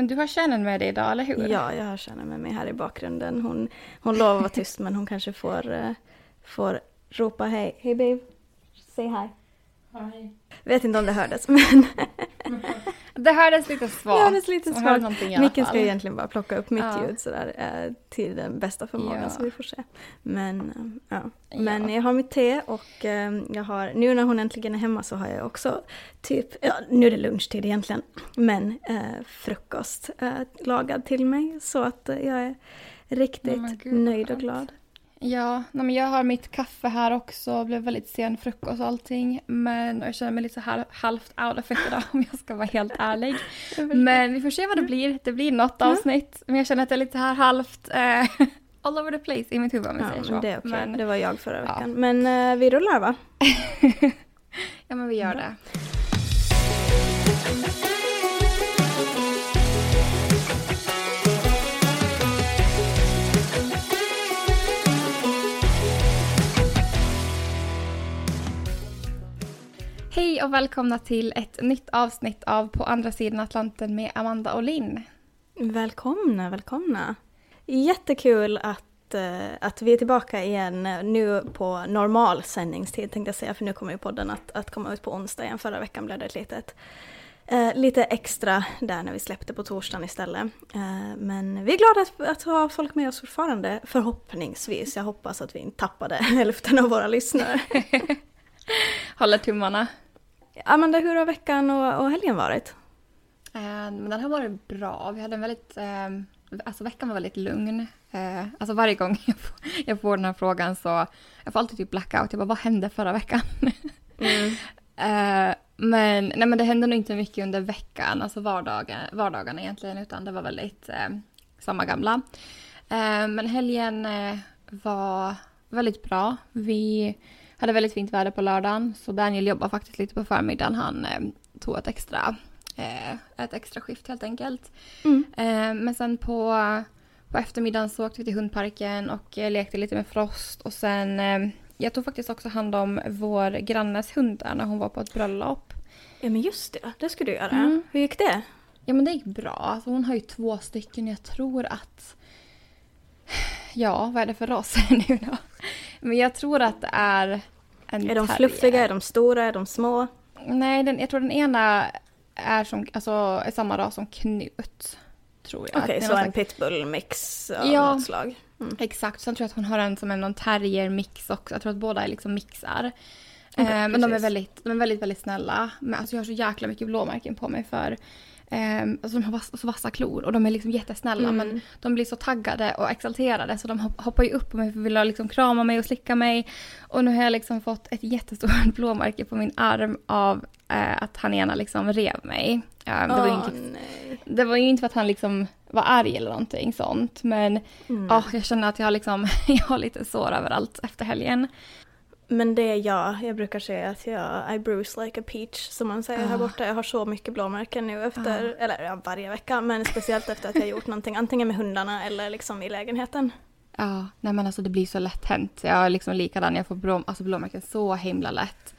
Men du har Shannon med dig idag, eller hur? Ja, jag har Shannon med mig här i bakgrunden. Hon, hon lovar att vara tyst men hon kanske får, uh, får ropa hej. Hej babe, say hi. Hej. Vet inte om det hördes men Det hördes lite svagt. Det hördes lite svagt. Micken ska egentligen bara plocka upp mitt Ja. ljud sådär eh, till den bästa förmågan Ja. så vi får se. Men, eh, ja. Ja. Men jag har mitt te och eh, jag har, nu när hon äntligen är hemma så har jag också typ, ja nu är det lunchtid egentligen, men eh, frukost lagad till mig så att jag är riktigt vad nöjd och glad. Ja, men jag har mitt kaffe här också. Blev väldigt sen frukost och allting. Men jag känner mig lite så här halvt out of it idag om jag ska vara helt ärlig. Men vi får se vad det blir. Det blir något Ja. avsnitt. Men jag känner att jag är lite här halvt eh, all over the place i mitt huvud om vi Ja, säger så. det är okej. men, Det var jag förra Ja. veckan. Men eh, vi rullar va? ja, men vi gör Bra. det. Hej och välkomna till ett nytt avsnitt av På andra sidan Atlanten med Amanda och Linn. Välkomna, välkomna. Jättekul att, eh, att vi är tillbaka igen nu på normal sändningstid tänkte jag säga, för nu kommer ju podden att, att komma ut på onsdag igen. Förra veckan blev det ett litet, eh, lite extra där när vi släppte på torsdagen istället. Eh, men vi är glada att, att ha folk med oss fortfarande, förhoppningsvis. Jag hoppas att vi inte tappade hälften av våra lyssnare. Håller tummarna. Amanda, hur har veckan och, och helgen varit? Eh, Men den har varit bra. Vi hade en väldigt... Eh, alltså veckan var väldigt lugn. Eh, alltså varje gång jag får, jag får den här frågan så... Jag får alltid typ blackout. Jag bara, vad hände förra veckan? Eh, men, nej, men det hände nog inte mycket under veckan, alltså vardagen, vardagarna egentligen, utan det var väldigt eh, samma gamla. Eh, men helgen eh, var väldigt bra. Vi hade väldigt fint väder på lördagen, så Daniel jobbade faktiskt lite på förmiddagen. Han eh, tog ett extra, eh, ett extra skift helt enkelt. Mm. Eh, men sen på, på eftermiddagen så åkte vi till hundparken och eh, lekte lite med Frost. Och sen, eh, jag tog faktiskt också hand om vår grannes hundar när hon var på ett bröllop. Ja men just det, det skulle du göra. Mm. Hur gick det? Ja men det gick bra. Alltså, hon har ju två stycken. Jag tror att... Ja, vad är det för ras nu då? Men jag tror att det är en Är de terrier. fluffiga, är de stora, är de små? Nej, den, jag tror den ena är, som, alltså, är samma ras som Knut. Tror jag. Okej, är så en pitbull-mix av Ja. något slag. Mm. Exakt, sen tror jag att hon har en som är någon terrier-mix också. Jag tror att båda är liksom mixar. Eh, men de är, väldigt, de är väldigt, väldigt snälla. Men alltså jag har så jäkla mycket blåmärken på mig för eh, alltså de har vass, så vassa klor och de är liksom jättesnälla Mm. men de blir så taggade och exalterade så de hop- hoppar ju upp på mig och vill ha liksom krama mig och slicka mig. Och nu har jag liksom fått ett jättestort blåmärke på min arm av eh, att han ena liksom rev mig. Eh, det, var inte, det var ju inte för att han liksom var arg eller någonting sånt men Mm. Ja, jag känner att jag liksom, jag har lite sår överallt efter helgen. Men det är jag. Jag brukar säga att jag I bruise like a peach som man säger här Ah. borta. Jag har så mycket blåmärken nu efter, eller ja, varje vecka, men speciellt efter att jag gjort någonting antingen med hundarna eller liksom i lägenheten. Ja, nej men alltså det blir så lätt hänt. Jag är liksom likadan, jag får blå, alltså blåmärken så himla lätt.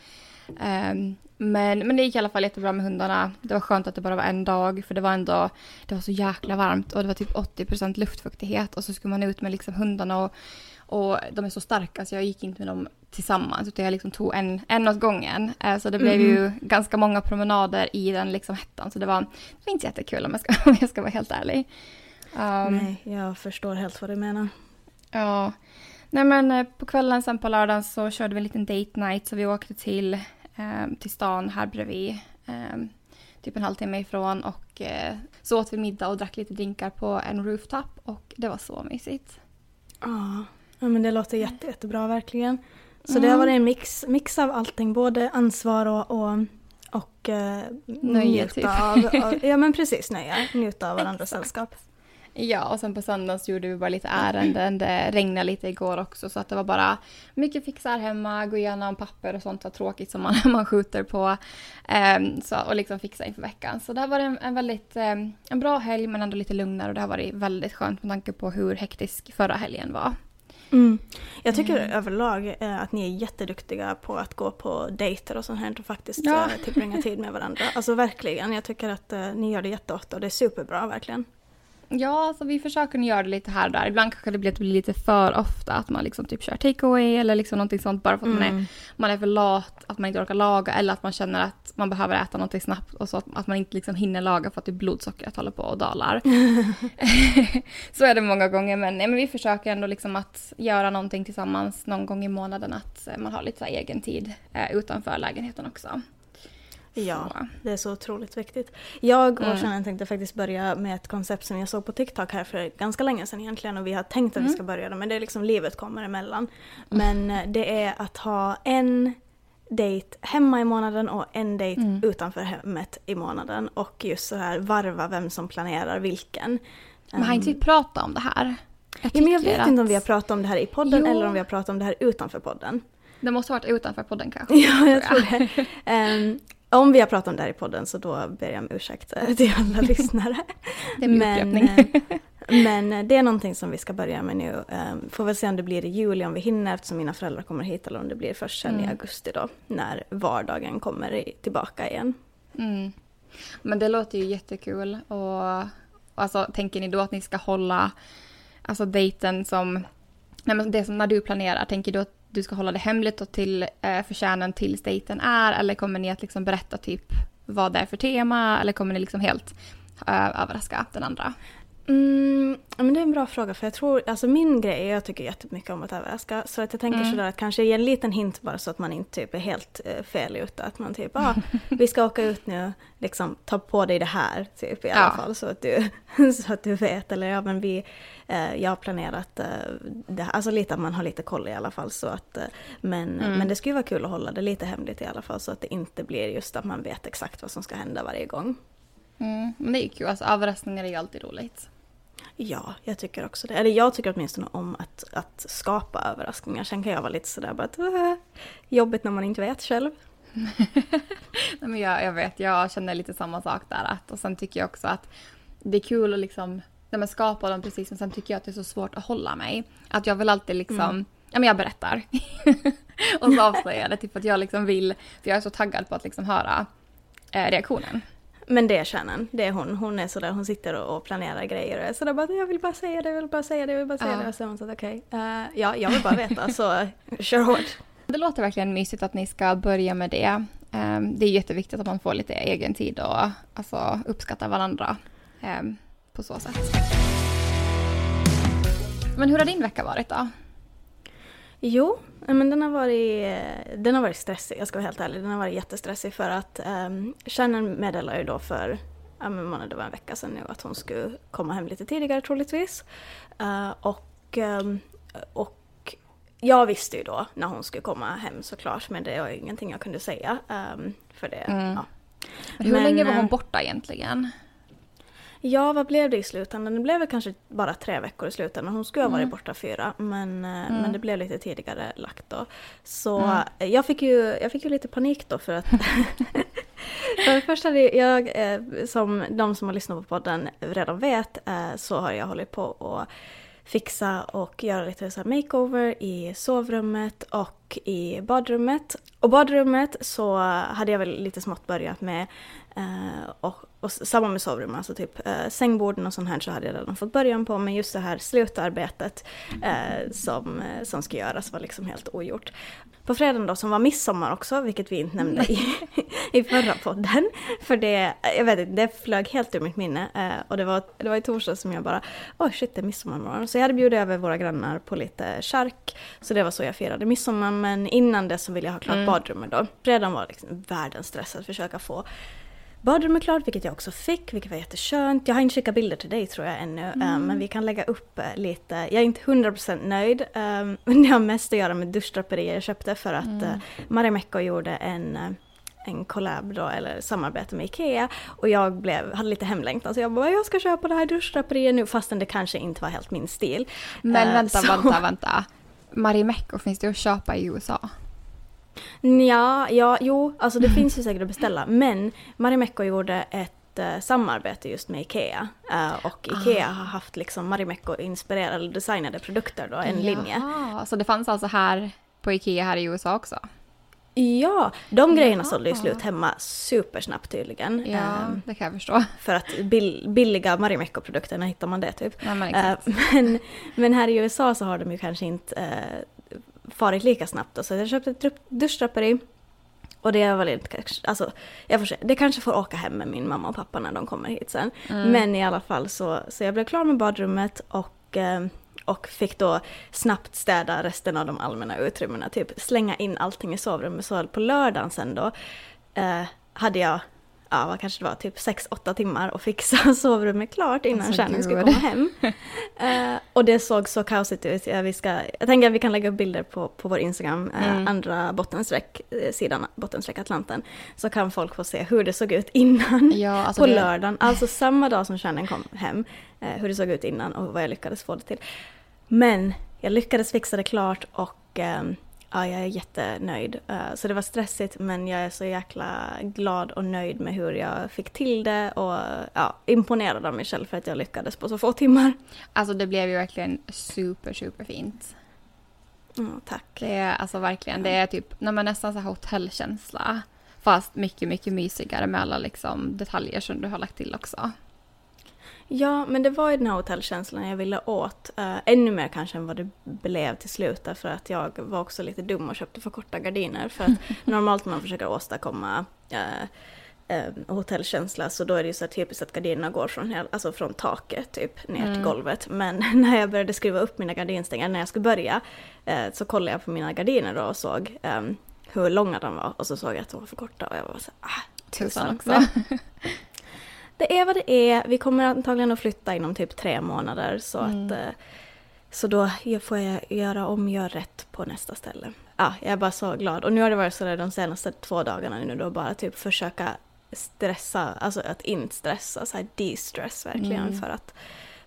Ehm, men, men det gick i alla fall jättebra med hundarna. Det var skönt att det bara var en dag för det var ändå, det var så jäkla varmt och det var typ 80% luftfuktighet och så skulle man ut med liksom hundarna och, och de är så starka så jag gick inte med dem tillsammans utan jag liksom tog en, en åt gången. Eh, Så det blev ju ganska många promenader i den liksom hettan så det var, det var inte jättekul om jag ska, om jag ska vara helt ärlig. Ehm, Nej, jag förstår helt vad du menar. Ja. Nej men eh, på kvällen sen på lördagen så körde vi en liten date night så vi åkte till, eh, till stan här bredvid. Eh, typ en halvtimme ifrån och eh, så åt vi middag och drack lite drinkar på en rooftop och det var så mysigt. Ja, ja men det låter jätte, jättebra verkligen. Så Mm. det har varit en mix, mix av allting, både ansvar och, och, och eh, Nöje, typ. av, av, ja men precis nöje, njuta av varandras sällskap. Ja och sen på söndagen så gjorde vi bara lite ärenden. Det regnade lite igår också så att det var bara mycket fixar hemma, gå igenom papper och sånt var tråkigt som man, man skjuter på. Ehm, så, och liksom fixa inför veckan. Så det har varit en, en väldigt ehm, en bra helg men ändå lite lugnare och det har varit väldigt skönt med tanke på hur hektisk förra helgen var. Mm. Jag tycker mm. överlag eh, att ni är jätteduktiga på att gå på dejter och sånt här och faktiskt ja. eh, tillbringa tid med varandra. Alltså verkligen, jag tycker att eh, ni gör det jätteofta och det är superbra verkligen. Ja, alltså vi försöker göra det lite här och där. Ibland kanske det blir, det blir lite för ofta att man liksom typ kör takeaway eller liksom någonting sånt bara för att mm. man, är, mm. man är för lat, att man inte orkar laga eller att man känner att man behöver äta någonting snabbt och så att, att man inte liksom hinner laga för att typ blodsockret håller på och dalar. så är det många gånger men, nej, men vi försöker ändå liksom att göra någonting tillsammans någon gång i månaden att man har lite så egen tid eh, utanför lägenheten också. Ja, det är så otroligt viktigt. Jag och mm. tänkte faktiskt börja med ett koncept som jag såg på TikTok här för ganska länge sedan egentligen och vi har tänkt att mm. vi ska börja det men det är liksom livet kommer emellan. Men mm. det är att ha en dejt hemma i månaden och en dejt mm. utanför hemmet i månaden och just så här varva vem som planerar vilken. Men har inte vi ehm. pratat om det här? Jag, ja, men jag vet att... inte om vi har pratat om det här i podden jo. eller om vi har pratat om det här utanför podden. Det måste ha varit utanför podden kanske. ja, jag tror det. Um, Om vi har pratat om det här i podden så då ber jag om ursäkt eh, till alla lyssnare. Det är men, eh, men det är någonting som vi ska börja med nu. Ehm, får väl se om det blir i juli om vi hinner eftersom mina föräldrar kommer hit eller om det blir först sen mm. i augusti då när vardagen kommer tillbaka igen. Mm. Men det låter ju jättekul och alltså, tänker ni då att ni ska hålla alltså dejten som, nej men det som när du planerar, tänker du att du ska hålla det hemligt och till eh, för kärnan tills dejten är? Eller kommer ni att liksom berätta typ vad det är för tema? Eller kommer ni liksom helt eh, överraska den andra? Mm, men det är en bra fråga för jag tror, alltså min grej, jag tycker jättemycket om att överraska. Så att jag tänker mm. sådär att kanske ge en liten hint bara så att man inte typ är helt uh, fel ute. Att man typ, ah, vi ska åka ut nu, liksom ta på dig det här typ i alla ja. fall. Så att, du, så att du vet. Eller ja men vi, uh, jag har planerat uh, det här, alltså lite att man har lite koll i alla fall. Så att, uh, men, mm. men det skulle vara kul att hålla det lite hemligt i alla fall. Så att det inte blir just att man vet exakt vad som ska hända varje gång. Mm, men det är ju kul, alltså överraskningar är ju alltid roligt. Ja, jag tycker också det. Eller jag tycker åtminstone om att, att skapa överraskningar. Sen kan jag vara lite sådär bara att äh, jobbigt när man inte vet själv. Nej, men jag, jag vet, jag känner lite samma sak där. Att, och sen tycker jag också att det är kul att liksom, när man skapar dem precis, men sen tycker jag att det är så svårt att hålla mig. Att jag vill alltid liksom, mm. ja men jag berättar. och så avslöjar jag det, typ att jag liksom vill, för jag är så taggad på att liksom höra eh, reaktionen. Men det är kärnan, det är hon. Hon är sådär, hon sitter och planerar grejer och är sådär bara jag vill bara säga det, jag vill bara säga det, jag vill bara säga ja. det. Och så hon så okej, okay. uh, eh, ja jag vill bara veta så kör hårt. Det låter verkligen mysigt att ni ska börja med det. Um, det är jätteviktigt att man får lite egen tid och alltså, uppskatta varandra um, på så sätt. Men hur har din vecka varit då? Jo, men den har, varit, den har varit stressig, jag ska vara helt ärlig. Den har varit jättestressig för att um, Shannon meddelade ju då för, ja men det var en vecka sedan nu, att hon skulle komma hem lite tidigare troligtvis. Uh, och, um, och jag visste ju då när hon skulle komma hem såklart, men det var ingenting jag kunde säga. Um, för det, mm. ja. Hur men, länge var hon borta egentligen? Ja, vad blev det i slutändan? Det blev väl kanske bara tre veckor i slutändan. Hon skulle ha varit mm. borta fyra, men, eh, mm. men det blev lite tidigare lagt då. Så mm. jag, fick ju, jag fick ju lite panik då för att För det första, jag, eh, som de som har lyssnat på podden redan vet, eh, så har jag hållit på att fixa och göra lite så makeover i sovrummet och i badrummet. Och badrummet så hade jag väl lite smått börjat med och och samma med sovrummet, alltså typ eh, sängborden och sånt här så hade jag redan fått början på, men just det här slutarbetet eh, som, som ska göras var liksom helt ogjort. På fredagen då, som var midsommar också, vilket vi inte nämnde i, i förra podden, för det, jag vet inte, det flög helt ur mitt minne. Och det var, det var i torsdag som jag bara, oj oh shit det är midsommarmorgon. Så jag hade bjudit över våra grannar på lite chark, så det var så jag firade midsommar, men innan det så ville jag ha klart mm. badrummet då. Fredagen var liksom världens stress att försöka få badrummet klart, vilket jag också fick, vilket var jätteskönt. Jag har inte skickat bilder till dig tror jag ännu, eh, mm. men vi kan lägga upp eh, lite. Jag är inte 100% nöjd. Um, det har mest att göra med duschdraperier jag köpte för att mm. uh, Marimekko gjorde en en collab då, eller samarbete med IKEA. Och jag blev, hade lite hemlängtan så jag bara jag ska köpa det här duschdraperiet nu fastän det kanske inte var helt min stil. Men uh, vänta, så... vänta, vänta. Marimekko finns det att köpa i USA? Ja, ja, jo, alltså det finns ju säkert att beställa. Men Marimekko gjorde ett uh, samarbete just med IKEA. Uh, och IKEA ah. har hatt liksom Marimekko-inspirerade designade produkter då, en Jaha, linje. Så det fanns alltså här på IKEA här i USA också? Ja, de grejerna sålde ju slut hemma supersnabbt tydligen. Ja, um, det kan jag förstå. För att bill billiga Marimekko-produkter, när hittar man det typ? Ja, men, uh, men, men, här i USA så har de ju kanske inte uh, farit lika snabbt. Så jag köpte ett duschdraperi och det var lite, alltså, jag får se, det kanske får åka hem med min mamma och pappa när de kommer hit sen. Mm. Men i alla fall så, så jag blev klar med badrummet och uh, och fick då snabbt städa resten av de allmänna utrymmena, typ slänga in allting i sovrummet. Så på lördagen sen då eh, hade jag, ja vad kanske det var, typ 6-8 timmar och fixa sovrummet klart innan alltså, kärnan skulle komma hem. eh, och det såg så kaosigt ut. Ja, vi ska, jag tänker att vi kan lägga upp bilder på, på vår Instagram, mm. andra bottenstreck, eh, sidan bottenstreck Atlanten. Så kan folk få se hur det såg ut innan ja, alltså på det... lördagen. Alltså samma dag som kärnan kom hem. Eh, hur det såg ut innan och vad jag lyckades få det till. Men jag lyckades fixa det klart och um, ja, jag är jättenöjd. Uh, så det var stressigt men jag är så jäkla glad och nöjd med hur jag fick till det och ja, imponerad av mig själv för att jag lyckades på så få timmar. Alltså det blev ju verkligen super, super fint. Mm, tack. Det är alltså verkligen, det är typ nej, men nästan så här hotellkänsla. Fast mycket, mycket mysigare med alla liksom detaljer som du har lagt till också. Ja, men det var ju den här hotellkänslan jag ville åt. Uh, ännu mer kanske än vad det blev till slut därför att jag var också lite dum och köpte för korta gardiner. För att normalt när man försöker åstadkomma uh, uh, hotellkänsla så då är det ju så typiskt att gardinerna går från, alltså från taket typ ner mm. till golvet. Men när jag började skruva upp mina gardinstänger, när jag skulle börja, så kollade jag på mina gardiner då och såg hur långa de var och så såg jag att de var för korta och jag var så ah, tusan också. det är vad det är. Vi kommer antagligen att flytta inom typ tre månader så mm. att eh, så då får jag göra om, göra rätt på nästa ställe. Ja, jag är bara så glad. Och nu har det varit sådär de senaste två dagarna nu då bara typ försöka stressa, alltså att inte stressa, så här de-stress verkligen mm. för att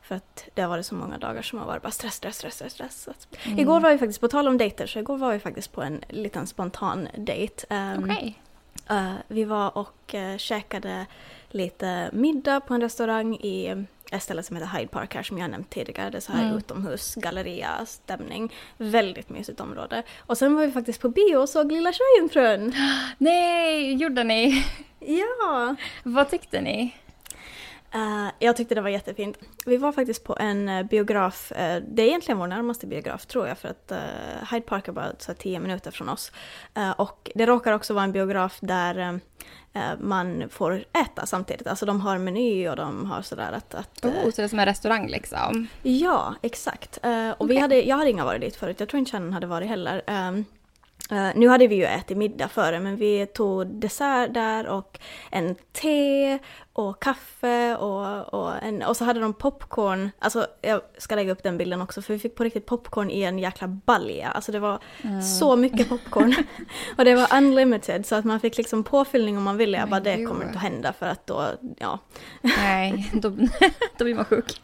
för att det har varit så många dagar som har varit bara stress, stress, stress, stress. stress. Mm. Igår var vi faktiskt, på tal om dejter, så igår var vi faktiskt på en liten spontan dejt. Um, okay. uh, vi var och uh, käkade lite middag på en restaurang i ett ställe som heter Hyde Park här som jag nämnt tidigare. Det är så här mm. utomhus, galleria, stämning. Väldigt mysigt område. Och sen var vi faktiskt på bio och såg Lilla Sjöjungfrun. Nej, gjorde ni? Ja! Vad tyckte ni? Uh, jag tyckte det var jättefint. Vi var faktiskt på en uh, biograf, uh, det är egentligen vår närmaste biograf tror jag för att Hyde Park är bara så tio minuter från oss. och det råkar också vara en biograf där man får äta samtidigt, alltså de har meny och de har sådär att... att oh, så det är som en restaurang liksom? Ja, exakt. och okay. vi hade, jag hade inte varit dit förut, jag tror inte Shannon hade varit heller. Uh, nu hade vi ju ätit middag före men vi tog dessert där och en te och kaffe och, och, en, och så hade de popcorn, alltså jag ska lägga upp den bilden också för vi fick på riktigt popcorn i en jäkla balja, alltså det var mm. så mycket popcorn. och det var unlimited så att man fick liksom påfyllning om man ville, jag bara det kommer inte att hända för att då, ja. Nej, då, då blir man sjuk.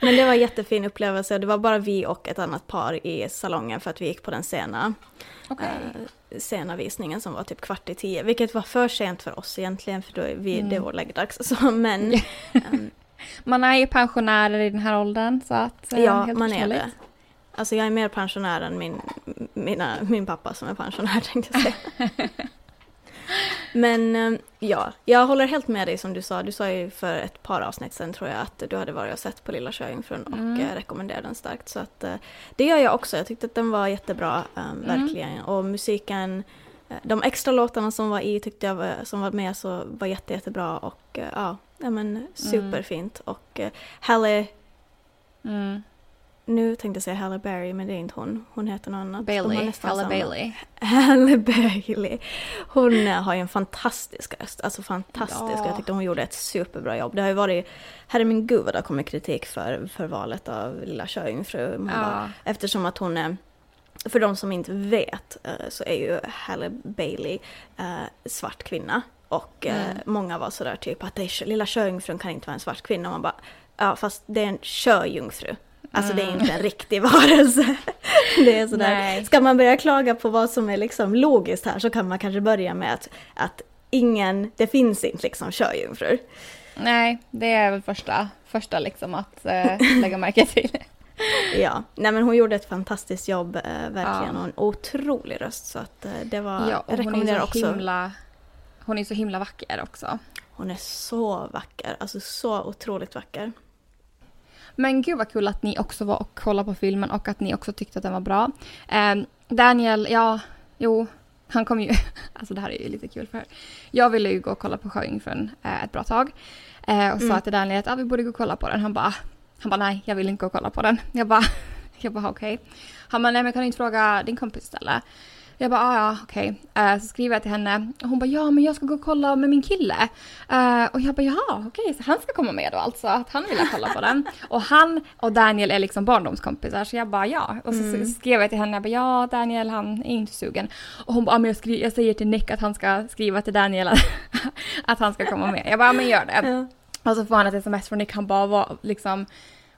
Men det var en jättefin upplevelse, det var bara vi och ett annat par i salongen för att vi gick på den sena okay. eh, sena visningen som var typ kvart i tio. Vilket var för sent för oss egentligen för då är vi, mm. det är vår läggdags. Så, men, um, man är ju pensionärer i den här åldern så att... Eh, ja, man är det. Alltså jag är mer pensionär än min, mina, min pappa som är pensionär tänkte jag säga. Men eh, ja, jag håller helt med dig som du sa. Du sa ju för ett par avsnitt sen tror jag att du hade varit och sett på Lilla Sjöjungfrun och mm. Eh, rekommenderar den starkt. Så att eh, det gör jag också. Jag tyckte att den var jättebra, um, verkligen. Mm. Och musiken, de extra låtarna som var i tyckte jag var, som var med så var jätte, jättebra och ja, ja men mm. superfint. Mm. Och Halle mm nu tänkte jag säga Halle Berry men det är inte hon. Hon heter något annat. Bailey. Halle Bailey. Halle Bailey. Hon eh, har ju en fantastisk röst. Alltså fantastisk. Ja. Jag tyckte hon gjorde ett superbra jobb. Det har ju varit, herre min gud vad det har kommit kritik för, för valet av Lilla Sjöjungfru. Ja. Eftersom att hon är för de som inte vet eh, så är ju Halle Bailey äh, svart kvinna. Och mm. många var sådär typ att Lilla Sjöjungfrun kan inte vara en svart kvinna. Och man bara, ja fast det är en sjöjungfru. Alltså mm. det är mm. inte en riktig varelse. Det är sådär. Nej. Ska man börja klaga på vad som är liksom logiskt här så kan man kanske börja med att, att ingen, det finns inte liksom sjöjungfrur. Nej, det är väl första, första liksom att eh, lägga märke till. Ja, nej men hon gjorde ett fantastiskt jobb, eh, verkligen. Ja. Och en otrolig röst. Så att, eh, det var, ja, jag rekommenderar hon också. Himla, hon är så himla vacker också. Hon är så vacker, alltså så otroligt vacker. Men gud vad kul att ni också var och kollade på filmen och att ni också tyckte att den var bra. Eh, Daniel, ja, jo, han kom ju, alltså det här är ju lite kul för jag ville ju gå och kolla på Sjöjungfrun eh, ett bra tag. Eh, och sa mm. till Daniel att ah, vi borde gå och kolla på den. Han bara, han bara nej, jag vill inte gå och kolla på den. Jag bara, jag bara okej. Okay. Han bara nej men kan du inte fråga din kompis istället? Jag bara, ah, ja okej. Okay. Uh, så skriver jag till henne och hon bara, ja men jag ska gå och kolla med min kille. Uh, och jag bara, jaha okej, okay. så han ska komma med då alltså? Att han vill kolla på den. och han och Daniel är liksom barndomskompisar så jag bara, ja. Och så mm. skrev jag till henne, jag bara, ja Daniel han är inte sugen. Och hon bara, men jag, skri- jag säger till Nick att han ska skriva till Daniel att han ska komma med. Jag bara, men gör det. Ja. Och så får han ett sms från Nick, han bara, var liksom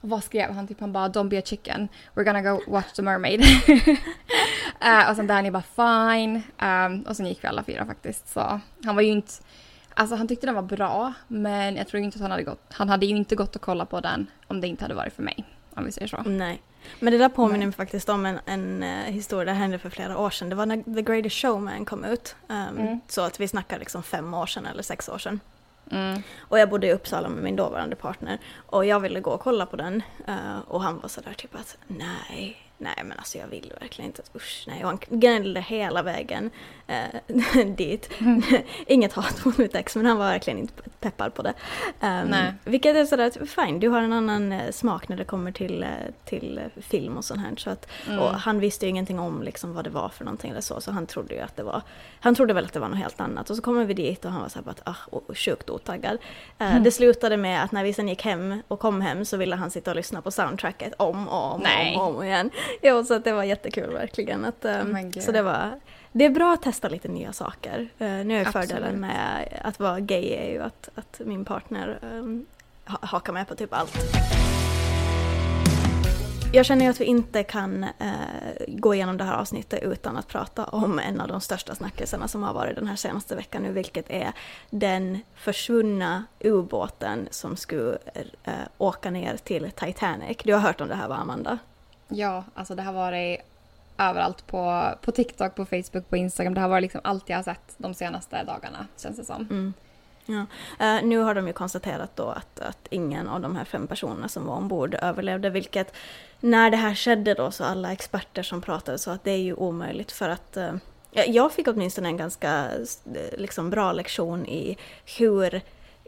vad skrev han? Typ han bara “Don't be a chicken, we're gonna go watch the mermaid”. uh, och sen Danny bara “Fine”. Um, och sen gick vi alla fyra faktiskt. Så han var ju inte... Alltså han tyckte den var bra, men jag tror inte att han hade gått... Han hade ju inte gått och kolla på den om det inte hade varit för mig. Om vi säger så. Nej. Men det där påminner mig faktiskt om en, en uh, historia, det hände för flera år sedan. Det var när The Greatest Showman kom ut. Um, mm. Så att vi snackar liksom fem år sedan eller sex år sedan. Mm. Och jag bodde i Uppsala med min dåvarande partner. Och jag ville gå och kolla på den. Uh, och han var sådär typ att nej, nej men alltså jag vill verkligen inte. Usch nej. Och han gnällde hela vägen uh, dit. Mm. Inget hat mot mitt ex men han var verkligen inte peppad på det. Um, vilket är sådär, fine, du har en annan uh, smak när det kommer till, uh, till film och sånt här. Så att, mm. Och han visste ju ingenting om liksom, vad det var för någonting eller så. Så han trodde ju att det var, han trodde väl att det var något helt annat. Och så kommer vi dit och han var såhär att, ah, sjukt otaggad. Mm. Det slutade med att när vi sen gick hem och kom hem så ville han sitta och lyssna på soundtracket om och om, och om, om igen. Jo, så att det var jättekul verkligen. Att, um, oh så det var det är bra att testa lite nya saker. Uh, nu är Absolut. fördelen med att vara gay är ju att, att min partner um, hakar med på typ allt. Jag känner ju att vi inte kan uh, gå igenom det här avsnittet utan att prata om en av de största snackisarna som har varit den här senaste veckan nu, vilket är den försvunna ubåten som skulle uh, åka ner till Titanic. Du har hört om det här va, Amanda? Ja, alltså det har varit överallt på, på TikTok, på Facebook, på Instagram. Det har varit liksom allt jag har sett de senaste dagarna känns det som. Mm. Ja. Uh, nu har de ju konstaterat då att, att ingen av de här fem personerna som var ombord överlevde, vilket när det här skedde då så alla experter som pratade sa att det är ju omöjligt för att uh, jag fick åtminstone en ganska eh, liksom, bra lektion i hur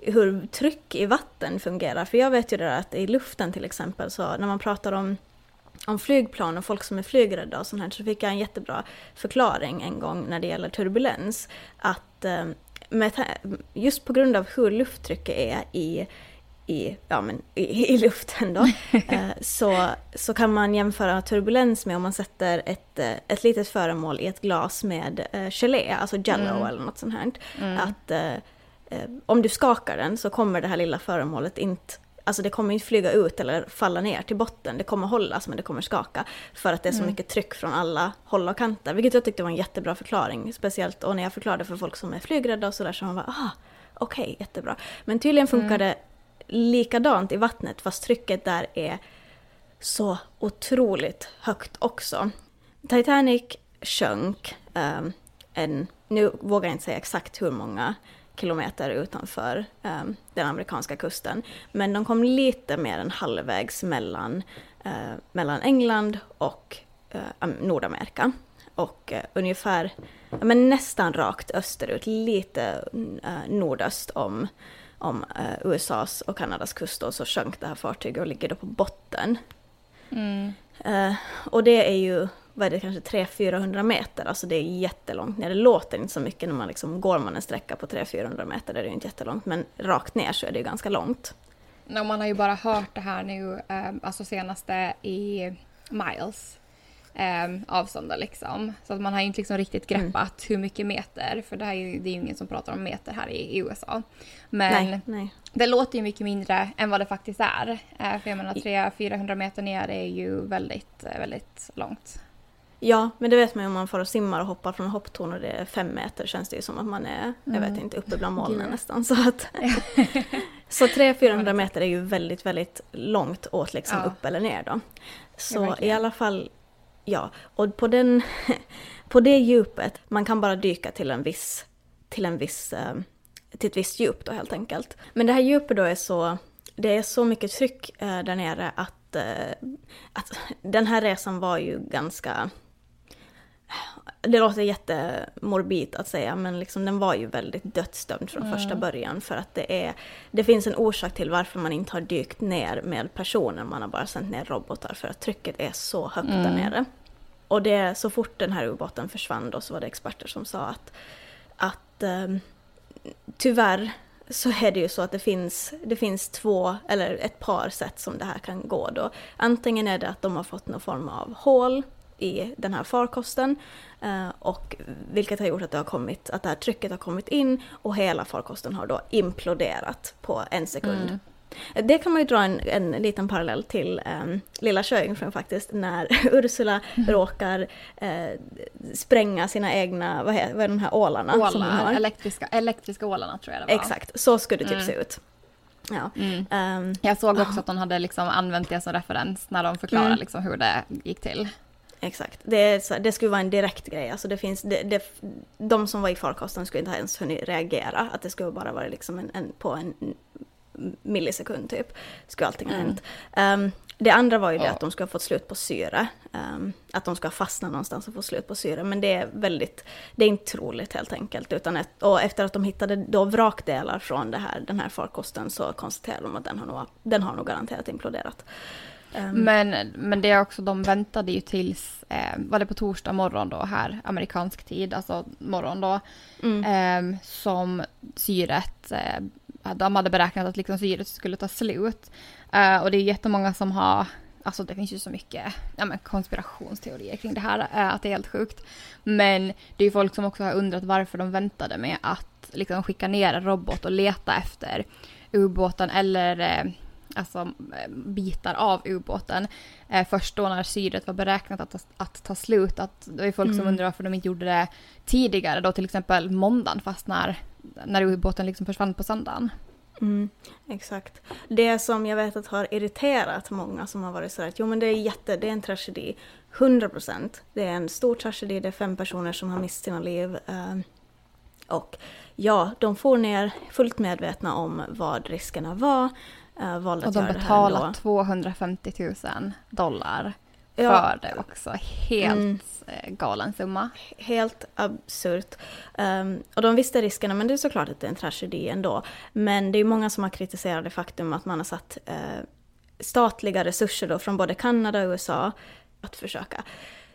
hur tryck i vatten fungerar. För jag vet ju det där att i luften till exempel så när man pratar om om flygplan och folk som är flygrädda och sånt här så fick jag en jättebra förklaring en gång när det gäller turbulens. Att eh, med, just på grund av hur lufttrycket är i i, ja, men i, i luften då, eh, så, så kan man jämföra turbulens med om man sätter ett, eh, ett litet föremål i ett glas med gelé, alltså jello mm. eller något sånt här. Mm. Att om du skakar den så kommer det här lilla föremålet inte Alltså det kommer inte flyga ut eller falla ner till botten. Det kommer hållas men det kommer skaka. För att det är så mm. mycket tryck från alla håll och kanter. Vilket jag tyckte var en jättebra förklaring. Speciellt och när jag förklarade för folk som är flygrädda och sådär så man bara ah, okej, okay, jättebra. Men tydligen funkar mm. det likadant i vattnet fast trycket där är så otroligt högt också. Titanic sjönk um, en, nu vågar jag inte säga exakt hur många kilometer utanför um, den amerikanska kusten. Men de kom lite mer än halvvägs mellan, uh, mellan England och uh, Nordamerika. Och uh, ungefär, men nästan rakt österut, lite nordöst om, om USAs och Kanadas kust och så sjönk det här fartyget och ligger då på botten. Mm. och det är ju vad är det, kanske 300-400 meter, alltså det är jättelångt ner. Det låter inte så mycket när man liksom, går man en sträcka på 300-400 meter, det är det inte jättelångt, men rakt ner så är det ju ganska långt. No, man har ju bara hört det här nu, eh, alltså senaste i miles eh, avståndet liksom. Så att man har ju inte liksom riktigt mm. greppat mm. hur mycket meter, för det, här är ju, det är ju ingen som pratar om meter här i, i USA. Men nej, nej. det låter ju mycket mindre än vad det faktiskt är. Eh, för jag menar 300-400 meter ner är ju väldigt, väldigt långt. Ja, men det vet man ju om man får och simmar och hoppar från hopptorn och det är fem meter känns det ju som att man är, jag vet Mm. inte, uppe bland molnen Gud. nästan. Så att så 300-400 meter är ju väldigt, väldigt långt åt liksom Ja. upp eller ner då. Så i alla fall, ja. Och på, den, på det djupet, man kan bara dyka till en viss, till en viss, eh, till ett visst djup då helt enkelt. Men det här djupet då är så, det är så mycket tryck eh, där nere att, eh, att den här resan var ju ganska det låter jättemorbid att säga, men liksom den var ju väldigt dödsdömd från första början. För att det, är, det finns en orsak till varför man inte har dykt ner med personer, man har bara sänt ner robotar. För att trycket är så högt där nere. Och det, så fort den här ubåten försvann då så var det experter som sa att, att ehm, tyvärr så är det ju så att det finns, det finns två eller ett par sätt som det här kan gå då. Antingen är det att de har fått någon form av hål i den här farkosten eh, och vilket har gjort att det har kommit, att det här trycket har kommit in och hela farkosten har då imploderat på en sekund. Det kan man ju dra en, en liten parallell till um, Lilla Sjöjungfrun faktiskt, när Ursula råkar eh, spränga sina egna, vad, är, vad är de här ålarna? som Ålar, har? elektriska, elektriska ålarna tror jag det var. Exakt, så skulle det typ Mm. se ut. Ja. Mm. ehm, Jag såg också att de hade liksom använt det som referens när de förklarade Mm. liksom hur det gick till. Exakt. Det, så, det skulle vara en direkt grej. Alltså det finns, det, det, de som var i farkosten skulle inte ens hunnit reagera. Att det skulle bara vara liksom en, en, på en millisekund typ. Skulle allting ha Mm. hänt. Ehm, det andra var ju det Ja. att de skulle ha fått slut på syre. Ehm, att de ska fastna någonstans och få slut på syre. Men det är väldigt, det är inte troligt helt enkelt. Utan ett, och efter att de hittade då vrakdelar från det här, den här farkosten så konstaterade de att den har nog, den har nog garanterat imploderat. Ehm, Men, men det är också, de väntade ju tills, eh, var det på torsdag morgon då här, amerikansk tid, alltså morgon då, mm. eh, som syret, eh, de hade beräknat att liksom syret skulle ta slut. Eh, och det är jättemånga som har, alltså det finns ju så mycket ja, men konspirationsteorier kring det här, eh, att det är helt sjukt. Men det är ju folk som också har undrat varför de väntade med att liksom skicka ner en robot och leta efter ubåten eller eh, alltså eh, bitar av ubåten. Eh, först då när syret var beräknat att, ta- att ta slut. Att det är folk som Mm. undrar varför de inte gjorde det tidigare. Då till exempel måndagen fast när, när ubåten liksom försvann på söndagen. Mm, exakt. Det som jag vet att har irriterat många som har varit sådär att jo men det är jätte, det är en tragedi. 100 procent. Det är en stor tragedi, det är fem personer som har mist sina liv. eh, och ja, de får ner fullt medvetna om vad riskerna var. Uh, valde Och att de göra det här betalar ändå. 250 000 dollar Ja. för det också. Helt Mm. eh, galen summa. Helt absurt. Ehm, och de visste riskerna, men det är såklart att det är en tragedi ändå. Men det är många som har kritiserat det faktum att man har satt eh, statliga resurser då från både Kanada och USA att försöka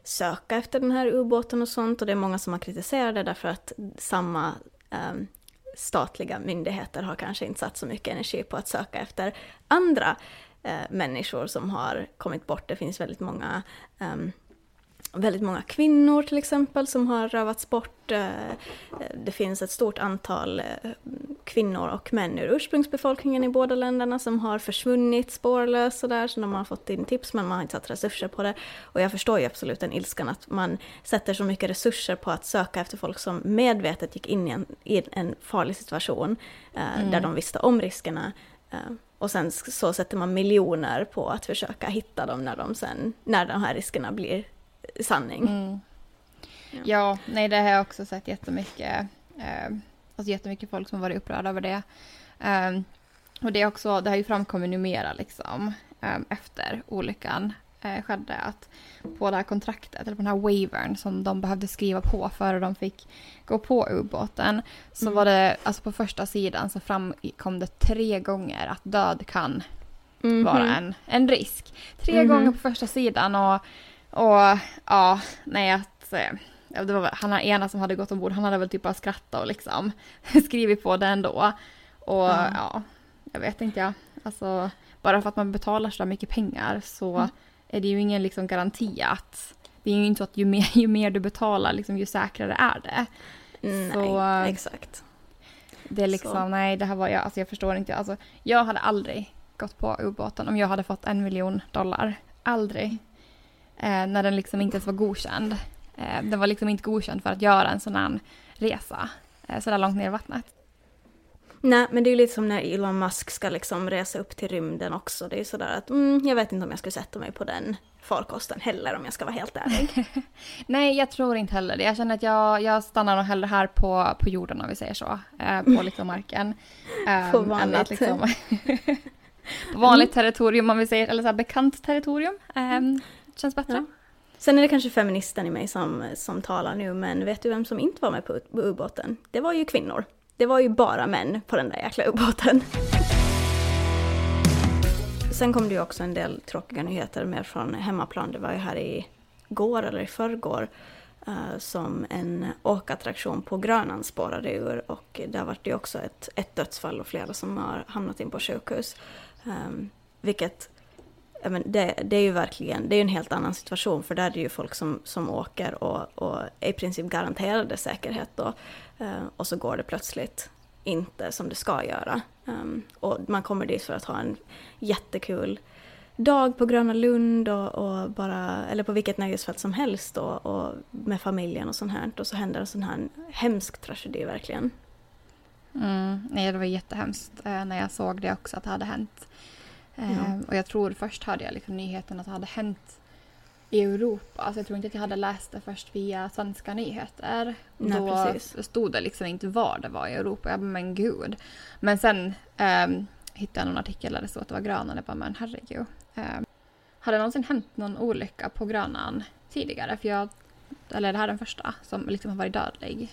söka efter den här ubåten och sånt. Och det är många som har kritiserat det därför att samma ehm, statliga myndigheter har kanske inte satt så mycket energi på att söka efter andra eh, människor som har kommit bort. Det finns väldigt många ehm, väldigt många kvinnor till exempel som har rövats bort. Eh, Det finns ett stort antal eh, kvinnor och män ur ursprungsbefolkningen i båda länderna som har försvunnit spårlöst sådär, så de har fått in tips men man har inte satt resurser på det. Och jag förstår ju absolut den ilskan att man sätter så mycket resurser på att söka efter folk som medvetet gick in i en, i en farlig situation eh, Mm. där de visste om riskerna. Eh, och sen så sätter man miljoner på att försöka hitta dem när, de sen, när de här riskerna blir sanning. Mm. Ja. Ja, nej det har jag också sett jättemycket. Eh, alltså jättemycket folk som varit upprörda över det. Eh, och det är också, det har ju framkommit numera liksom eh, efter olyckan eh, skedde att på det här kontraktet, eller på den här wavern som de behövde skriva på före de fick gå på ubåten, så Mm. var det, alltså på första sidan så framkom det tre gånger att död kan Mhm. vara en, en risk. Tre Mhm. gånger på första sidan och, och ja, nej att eh, det var, han ena som hade gått ombord, han hade väl typ bara skrattat och liksom skrivit på det ändå. Och Ja. ja, jag vet inte jag. Alltså, bara för att man betalar så mycket pengar så Mm. är det ju ingen liksom garanti att det är ju inte så att ju mer, ju mer du betalar liksom, ju säkrare är det. Nej, Så- exakt. Det är liksom, Så. nej det här var jag, alltså jag förstår inte. Alltså, jag hade aldrig gått på ubåten om jag hade fått en miljon dollar. Aldrig. Eh, när den liksom inte ens var godkänd. Eh, den var liksom inte godkänd för att göra en sån här resa. Eh, sådär långt ner i vattnet. Nej, men det är ju lite som när Elon Musk ska liksom resa upp till rymden också. Det är ju sådär att mm, jag vet inte om jag skulle sätta mig på den farkosten heller om jag ska vara helt ärlig. Nej, jag tror inte heller det. Jag känner att jag, jag stannar nog hellre här på, på jorden om vi säger så. Eh, på liksom marken. Eh, på vanligt. Att liksom, på vanligt territorium om vi säger, eller så här bekant territorium. Eh, känns bättre. Ja. Sen är det kanske feministen i mig som, som talar nu, men vet du vem som inte var med på, ubåten? Det var ju kvinnor. Det var ju bara män på den där jäkla ubåten. Sen kom det ju också en del tråkiga nyheter mer från hemmaplan. Det var ju här i går eller i förrgår uh, som en åkattraktion på Grönan spårade ur och där var det ju också ett, ett dödsfall och flera som har hamnat in på sjukhus. Um, vilket men det, det, är ju verkligen det är en helt annan situation för där är det ju folk som, som åker och, och är i princip garanterade säkerhet då. Eh, och så går det plötsligt inte som det ska göra. Ehm, och man kommer dit för att ha en jättekul dag på Gröna Lund och, och bara, eller på vilket nöjesfält som helst då, och med familjen och sånt här. Och så händer en sån här hemsk tragedi verkligen. Mm, nej, det var jättehemskt eh, när jag såg det också att det hade hänt. Eh, mm. Och jag tror först hörde jag liksom nyheten att det hade hänt i Europa. Alltså jag tror inte att jag hade läst det först via svenska nyheter. Nej, Då precis. stod det liksom inte var det var i Europa. Jag bara, men gud. Men sen um, hittade jag någon artikel där det stod att det var Grönan. Jag bara, men herregud. Um, har det någonsin hänt någon olycka på Grönan tidigare? För jag, eller det här den första som liksom har varit dödlig?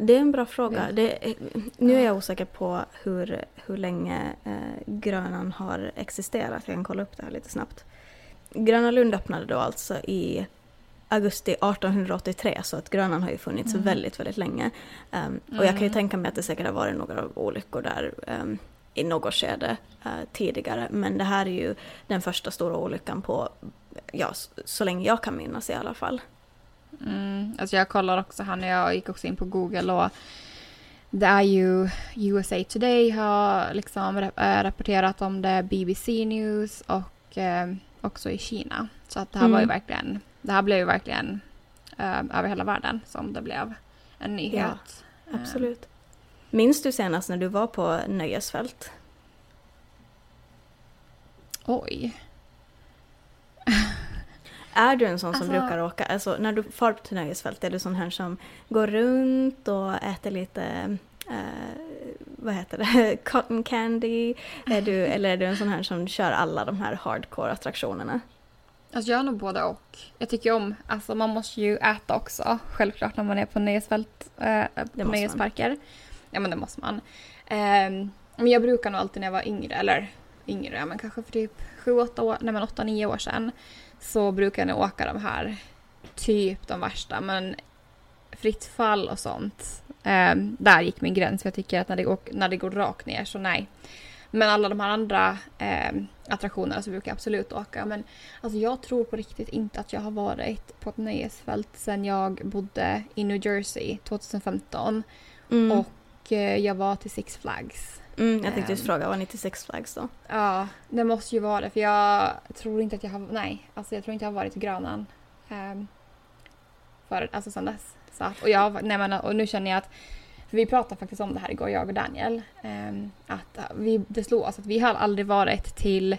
Det är en bra fråga. Det, nu är jag osäker på hur, hur länge eh, Grönan har existerat. Jag kan kolla upp det här lite snabbt. Gröna Lund öppnade då alltså i augusti 1883 så att Grönan har ju funnits mm. väldigt, väldigt länge. Um, och jag kan ju mm. tänka mig att det säkert har varit några olyckor där um, i något skede uh, tidigare. Men det här är ju den första stora olyckan på, ja, så, så länge jag kan minnas i alla fall. Mm, alltså jag kollar också här när jag gick också in på Google och det är ju USA Today har liksom äh, rapporterat om det, BBC News och eh, också i Kina. Så att det här mm. var ju mm. verkligen, det här blev ju verkligen eh, över hela världen som det blev en nyhet. Ja, absolut. Eh. Minns du senast när du var på nöjesfält? Oj. Är du en sån som alltså, brukar åka, alltså när du far till nöjesfält, är du sån här som går runt och äter lite eh, vad heter det, cotton candy? Är du, eller är du en sån här som kör alla de här hardcore attraktionerna? Alltså jag är nog både och. Jag tycker om, alltså man måste ju äta också, självklart när man är på nöjesfält, äh, på nöjesparker. Man. Ja men det måste man. Ähm, men jag brukar nog alltid när jag var yngre, eller yngre, men kanske för typ 7-8 år, nej men 8-9 år sedan, så brukar nog åka de här, typ de värsta, men fritt fall och sånt. Um, där gick min gräns. Jag tycker att när det, när det går rakt ner så nej. Men alla de här andra um, attraktionerna så brukar jag absolut åka. Men alltså, jag tror på riktigt inte att jag har varit på ett nöjesfält sedan jag bodde i New Jersey 2015. Mm. Och uh, jag var till Six Flags. Mm, jag tänkte just um, fråga, var ni till Six Flags då? Ja, det måste ju vara det. För jag tror inte att jag har, nej, alltså jag tror inte jag har varit i Grönan. Um, för, alltså sedan dess. Så att, och, jag, nej men, och nu känner jag att vi pratade faktiskt om det här igår, jag och Daniel. Um, att vi, det slog oss att vi har aldrig varit till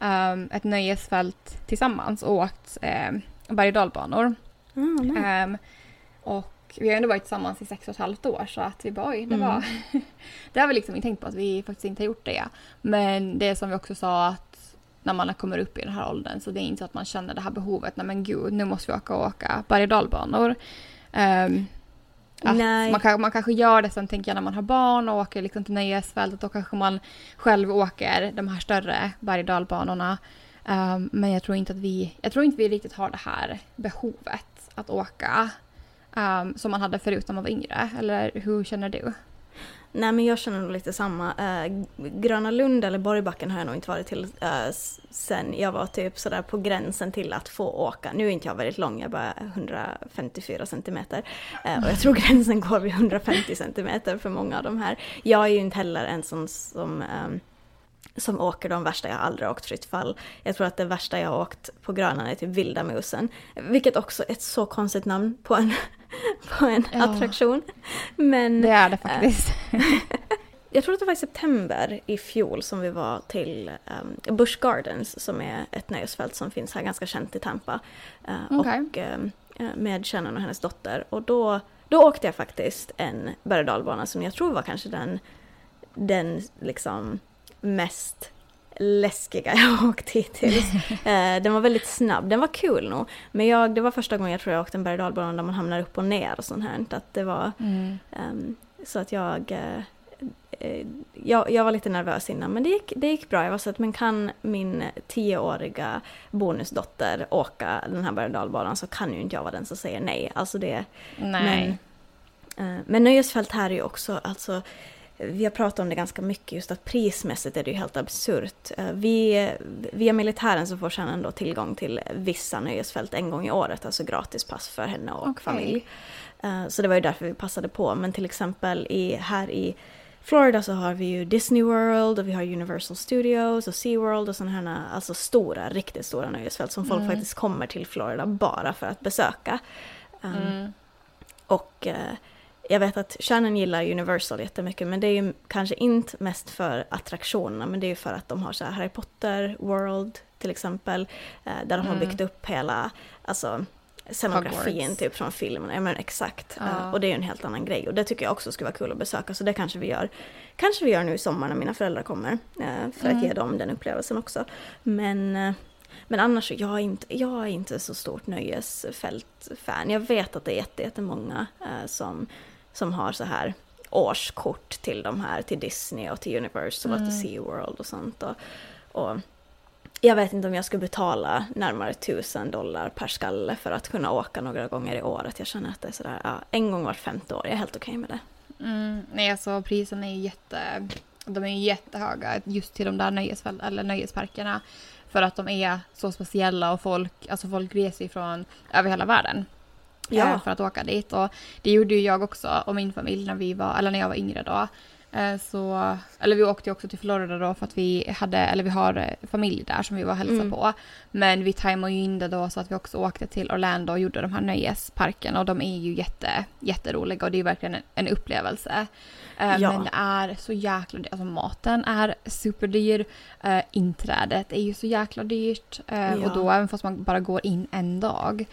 um, ett nöjesfält tillsammans och åkt um, berg och dalbanor. Mm, um, och vi har ändå varit tillsammans i sex och ett halvt år så att vi bara oj, det var... Mm. det har vi liksom inte tänkt på att vi faktiskt inte har gjort det. Men det som vi också sa att när man kommer upp i den här åldern så det är inte så att man känner det här behovet, nej men gud, nu måste vi åka och åka berg och dalbanor. Um, man, kan, man kanske gör det sen tänker jag när man har barn och åker liksom till nöjesfältet då kanske man själv åker de här större berg och dalbanorna. Um, men jag tror inte att vi, jag tror inte vi riktigt har det här behovet att åka um, som man hade förut när man var yngre. Eller hur känner du? Nej men jag känner nog lite samma. Uh, Gröna Lund eller Borgbacken har jag nog inte varit till uh, sen jag var typ sådär på gränsen till att få åka. Nu är inte jag väldigt lång, jag är bara 154 centimeter. Uh, och jag tror gränsen går vid 150 centimeter för många av de här. Jag är ju inte heller en sån som um, som åker de värsta, jag har aldrig åkt fritt fall. Jag tror att det värsta jag har åkt på Grönan är typ Vilda Musen. Vilket också är ett så konstigt namn på en, på en Ja. attraktion. Men Det är det faktiskt. jag tror att det var i september i fjol som vi var till um, Busch Gardens som är ett nöjesfält som finns här ganska känt i Tampa. Uh, Okej. Och um, med Shannon och hennes dotter. Och då, då åkte jag faktiskt en berg som jag tror var kanske den, den liksom mest läskiga jag har åkt hittills. Eh, den var väldigt snabb, den var kul nog. Men jag, det var första gången jag tror jag åkte en berg och där man hamnar upp och ner och sånt här. Att det var, Mm. Ehm, så att jag, eh, eh, jag... Jag var lite nervös innan men det gick, det gick bra. Jag var så att men kan min tioåriga bonusdotter åka den här berg och så kan ju inte jag vara den som säger nej. Alltså det, Nej. men, eh, men nöjesfält här är ju också, alltså vi har pratat om det ganska mycket, just att prismässigt är det ju helt absurt. Eh, Vi, via militären så får Shannon då tillgång till vissa nöjesfält en gång i året, alltså gratispass för henne och Okej. familj. Eh, Så det var ju därför vi passade på. Men till exempel i, här i Florida så har vi ju Disney World och vi har Universal Studios och SeaWorld och sådana här alltså stora, riktigt stora nöjesfält som folk Mm. faktiskt kommer till Florida bara för att besöka. Um, Mm. och eh, jag vet att Shannon gillar Universal jättemycket men det är ju kanske inte mest för attraktionerna men det är ju för att de har så här Harry Potter World till exempel eh, där de har Mm. byggt upp hela, alltså scenografin Hogwarts. typ från filmen, ja men exakt. Ja. Eh, och det är ju en helt annan grej och det tycker jag också skulle vara kul att besöka så det kanske vi gör, kanske vi gör nu i sommar när mina föräldrar kommer eh, för Mm. att ge dem den upplevelsen också. Men men annars, jag är inte, jag är inte så stort nöjesfält-fan. Jag vet att det är jätte- jättemånga eh, som, som har så här årskort till de här, till Disney och till Universal och Mm. till SeaWorld och sånt. Och, och jag vet inte om jag skulle betala närmare tusen dollar per skalle för att kunna åka några gånger i året. Jag känner att det är sådär, ja, en gång vart femte år, jag är helt okej med det. Mm, nej, alltså priserna är ju jätte... De är ju jättehöga just till de där nöjesfält, eller nöjesparkerna. För att de är så speciella och folk, alltså folk reser ifrån över hela världen. Ja. eh, För att åka dit. Och det gjorde ju jag också och min familj när vi var, eller när jag var yngre då. Eh, Så, eller vi åkte ju också till Florida då för att vi hade, eller vi har eh, familj där som vi var och hälsade Mm. på. Men vi tajmade ju in det då så att vi också åkte till Orlando och gjorde de här nöjesparken och de är ju jätte, jätteroliga och det är verkligen en, en upplevelse. Ja. Men det är så jäkla dyrt, alltså maten är superdyr, inträdet är ju så jäkla dyrt Ja. och då även fast man bara går in en dag.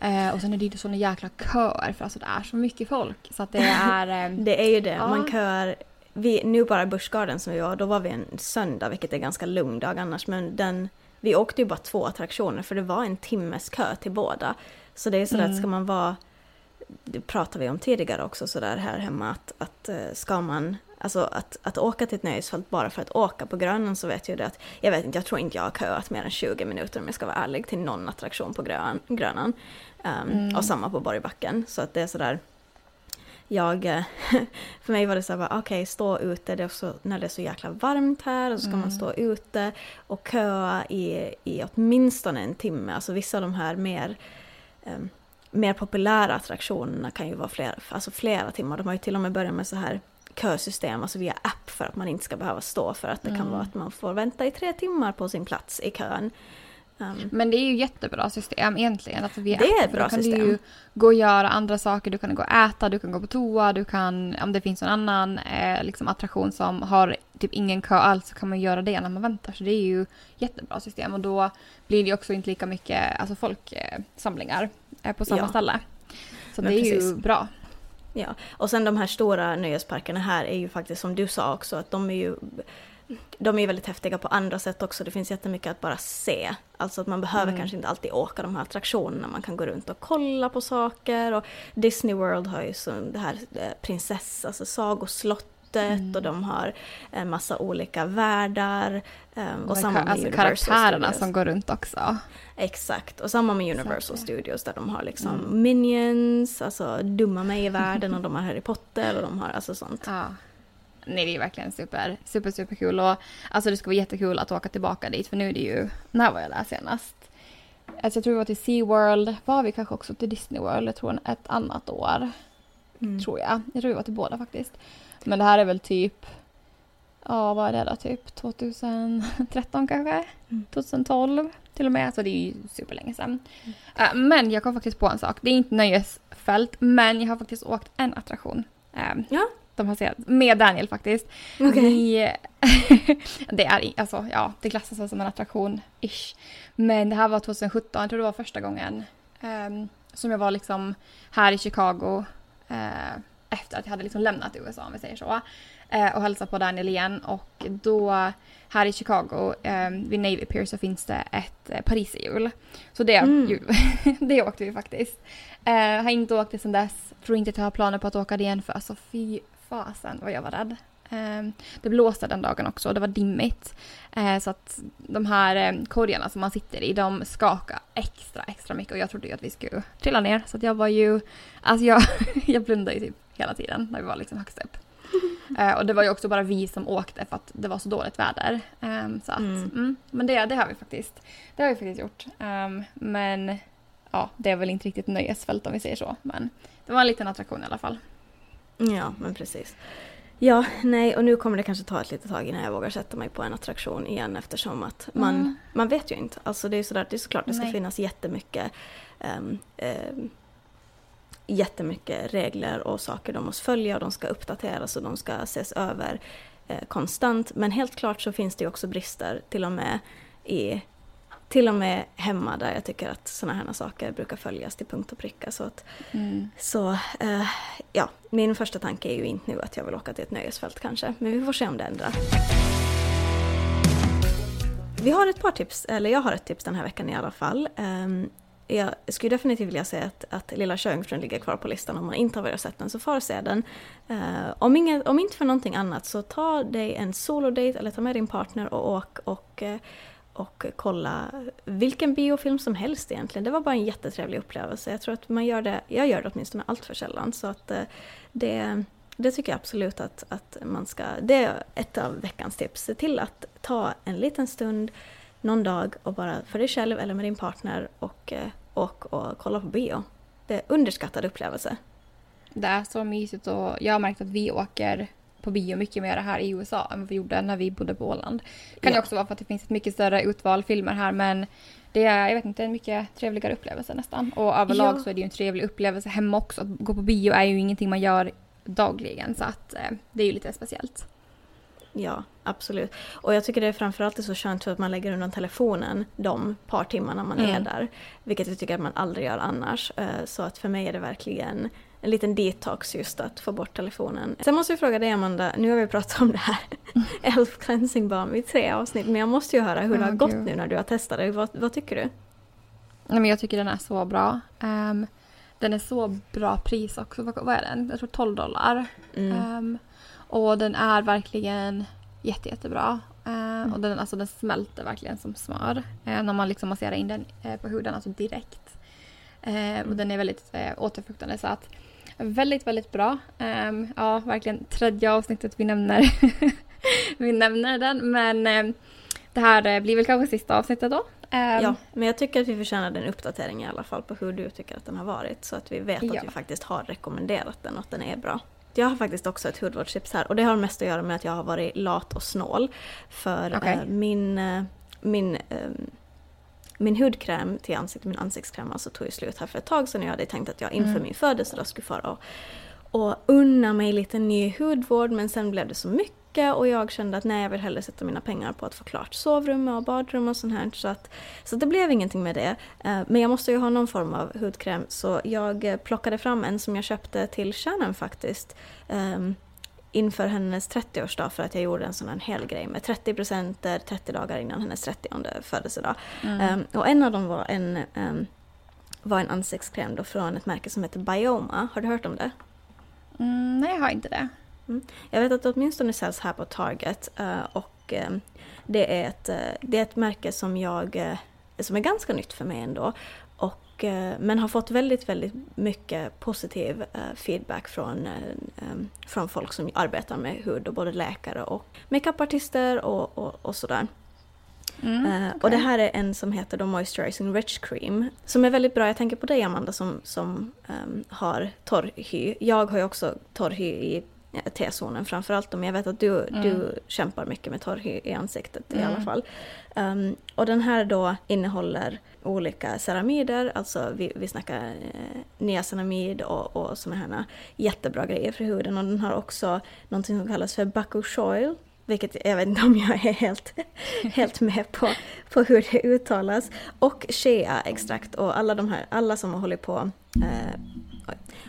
Eh, och sen är det ju såna jäkla köer för alltså det är så mycket folk så att det är... Eh, Det är ju det, Ja. man köar. Vi, nu bara Busch Gardens som vi var, då var vi en söndag, vilket är ganska lugn dag annars, men den, vi åkte ju bara två attraktioner för det var en timmes kö till båda. Så det är sådär Mm. att ska man vara, det pratade vi om tidigare också sådär här hemma, att, att eh, ska man, alltså att, att åka till ett nöjesfält bara för att åka på Grönan så vet jag det att, jag vet inte, jag tror inte jag har köat mer än 20 minuter om jag ska vara ärlig till någon attraktion på Grön, Grönan. Um, Mm. Och samma på Borgbacken, så att det är sådär jag, för mig var det så här, bara, okej, stå ute, det är så, när det är så jäkla varmt här, och så ska man Mm. stå ute och köa i, i åtminstone en timme. Alltså vissa av de här mer, em, mer populära attraktionerna kan ju vara flera, alltså flera timmar. De har ju till och med börjat med så här kösystem, alltså via app för att man inte ska behöva stå för att det kan Mm. vara att man får vänta i tre timmar på sin plats i kön. Um, Men det är ju jättebra system egentligen. Alltså vi Det är ett bra då kan system. du ju gå och göra andra saker. Du kan gå och äta, du kan gå på toa, du kan, om det finns någon annan eh, liksom attraktion som har typ ingen kö alls så kan man göra det när man väntar. Så det är ju jättebra system och då blir det ju också inte lika mycket alltså folksamlingar eh, eh, på samma Ja. ställe. Så Men det är ju precis. bra. Ja, och sen de här stora nöjesparkerna här är ju faktiskt som du sa också att de är ju de är väldigt häftiga på andra sätt också. Det finns jättemycket att bara se. Alltså att man behöver Mm. kanske inte alltid åka de här attraktionerna. Man kan gå runt och kolla på saker. Och Disney World har ju så det här eh, prinsess, alltså sagoslottet Mm. och de har en massa olika världar. eh, Och samma med alltså Universal karaktärerna Studios. som går runt också. Exakt, och samma med Universal det- Studios där de har liksom Mm. Minions, alltså Dumma mig i världen och de har Harry Potter och de har alltså sånt. Ja. Nej, det är verkligen super, super, super kul. Och alltså det ska vara jättekul att åka tillbaka dit för nu är det ju, när var jag där senast? Alltså jag tror vi var till SeaWorld, var vi kanske också till Disney World, jag tror ett annat år, Mm. tror jag. Jag tror vi var till båda faktiskt. Men det här är väl typ, ja vad är det då, typ 2013 kanske? Mm. 2012 till och med. Alltså det är ju superlänge sedan. Mm. Uh, men jag kom faktiskt på en sak. Det är inte nöjesfält men jag har faktiskt åkt en attraktion. Uh, ja. De har sett, med Daniel faktiskt. Okay. Vi, det är alltså, ja, det klassas som en attraktion, ish. Men det här var 2017, jag tror det var första gången um, som jag var liksom här i Chicago uh, efter att jag hade liksom lämnat USA om vi säger så. Uh, och hälsade på Daniel igen och då här i Chicago um, vid Navy Pier så finns det ett uh, pariserhjul. Så det, mm. det åkte vi faktiskt. Uh, har inte åkt det sedan dess. Tror inte att jag har planer på att åka det igen för alltså fy fasen vad jag var rädd. Ehm, det blåste den dagen också och det var dimmigt. Ehm, så att de här ehm, korgarna som man sitter i, de skakade extra, extra mycket och jag trodde ju att vi skulle trilla ner. Så att jag var ju, alltså jag, jag blundade ju typ hela tiden när vi var liksom högst upp. och det var ju också bara vi som åkte för att det var så dåligt väder. så att, mm. Mm, men det, det har vi faktiskt, det har vi faktiskt gjort. men ja, det är väl inte riktigt nöjesfält om vi säger så. Men det var en liten attraktion i alla fall. Ja, men precis. Ja, nej, och nu kommer det kanske ta ett litet tag innan jag vågar sätta mig på en attraktion igen eftersom att man, mm. man vet ju inte. Alltså det är, sådär, det är såklart det ska nej. finnas jättemycket um, um, jättemycket regler och saker de måste följa och de ska uppdateras och de ska ses över eh, konstant. Men helt klart så finns det ju också brister till och med i till och med hemma där jag tycker att sådana här saker brukar följas till punkt och pricka. Så, att, mm. så eh, ja, min första tanke är ju inte nu att jag vill åka till ett nöjesfält kanske, men vi får se om det ändrar. Vi har ett par tips, eller jag har ett tips den här veckan i alla fall. Um, jag skulle definitivt vilja säga att, att Lilla Sjöjungfrun ligger kvar på listan om man inte har varit sett den, så far se den. Uh, om, inget, om inte för någonting annat så ta dig en solodate eller ta med din partner och åk och uh, och kolla vilken biofilm som helst egentligen. Det var bara en jättetrevlig upplevelse. Jag tror att man gör det, jag gör det åtminstone allt för sällan. Så att eh, det, det tycker jag absolut att, att man ska, det är ett av veckans tips. Se till att ta en liten stund någon dag och bara för dig själv eller med din partner och, eh, och, och kolla på bio. Det är underskattad upplevelse. Det är så mysigt och jag har märkt att vi åker på bio mycket mer här i USA än vad vi gjorde när vi bodde på Åland. Kan ja. ju också vara för att det finns ett mycket större utval filmer här men det är, jag vet inte, en mycket trevligare upplevelse nästan. Och överlag ja. så är det ju en trevlig upplevelse hemma också. Att gå på bio är ju ingenting man gör dagligen så att eh, det är ju lite speciellt. Ja, absolut. Och jag tycker det är framförallt är så skönt för att man lägger undan telefonen de par timmarna man mm. är där. Vilket jag tycker att man aldrig gör annars. Eh, så att för mig är det verkligen en liten detox just att få bort telefonen. Sen måste jag fråga dig Amanda, nu har vi pratat om det här Elf Cleansing Balm i tre avsnitt men jag måste ju höra hur det har gått nu när du har testat det. Vad, vad tycker du? Nej, men jag tycker den är så bra. Um, den är så bra pris också. Vad, vad är den? Jag tror 12 dollar. Mm. Um, och den är verkligen jätte, jättebra. Uh, mm. Och den, alltså, den smälter verkligen som smör uh, när man liksom masserar in den uh, på huden, alltså direkt. Uh, och den är väldigt uh, återfuktande så att Väldigt, väldigt bra. Um, ja, verkligen tredje avsnittet vi nämner, vi nämner den. Men um, det här eh, blir väl kanske sista avsnittet då. Um, ja, men jag tycker att vi förtjänar en uppdatering i alla fall på hur du tycker att den har varit. Så att vi vet ja. att vi faktiskt har rekommenderat den och att den är bra. Jag har faktiskt också ett hudvårdstips här och det har mest att göra med att jag har varit lat och snål. För okay. uh, min, uh, min min hudkräm till ansiktet, min ansiktskräm alltså tog ju slut här för ett tag sedan och jag hade tänkt att jag inför mm. min födelsedag skulle fara och, och unna mig lite ny hudvård men sen blev det så mycket och jag kände att nej jag vill hellre sätta mina pengar på att få klart sovrum och badrum och sånt här. Så, att, så det blev ingenting med det. Eh, men jag måste ju ha någon form av hudkräm så jag plockade fram en som jag köpte till Shannon faktiskt. Inför hennes 30-årsdag för att jag gjorde en sån här hel grej med 30 presenter 30 dagar innan hennes 30 födelsedag. Mm. Um, och en av dem var en, um, var en ansiktskräm då från ett märke som heter Bioma. Har du hört om det? Mm, nej, jag har inte det. Mm. Jag vet att det åtminstone säljs här på Target uh, och um, det, är ett, uh, det är ett märke som jag uh, som är ganska nytt för mig ändå. Eh, men har fått väldigt, väldigt mycket positiv eh, feedback från, eh, från folk som arbetar med hud, och både läkare och makeupartister och, och, och sådär. Mm, okay. Och det här är en som heter The Moisturizing Rich Cream. Som är väldigt bra. Jag tänker på dig Amanda som, som um, har torr hy. Jag har ju också torr hy i T-zonen framförallt. Men jag vet att du, Mm. du kämpar mycket med torr hy i ansiktet i Mm. alla fall. Um, och den här då innehåller olika ceramider, alltså vi, vi snackar eh, niacinamid och, och sådana här jättebra grejer för huden. Och den har också någonting som kallas för bakushoil, vilket jag vet inte om jag är helt, helt med på, på hur det uttalas. Och shea-extrakt och alla de här, alla som har hållit på eh,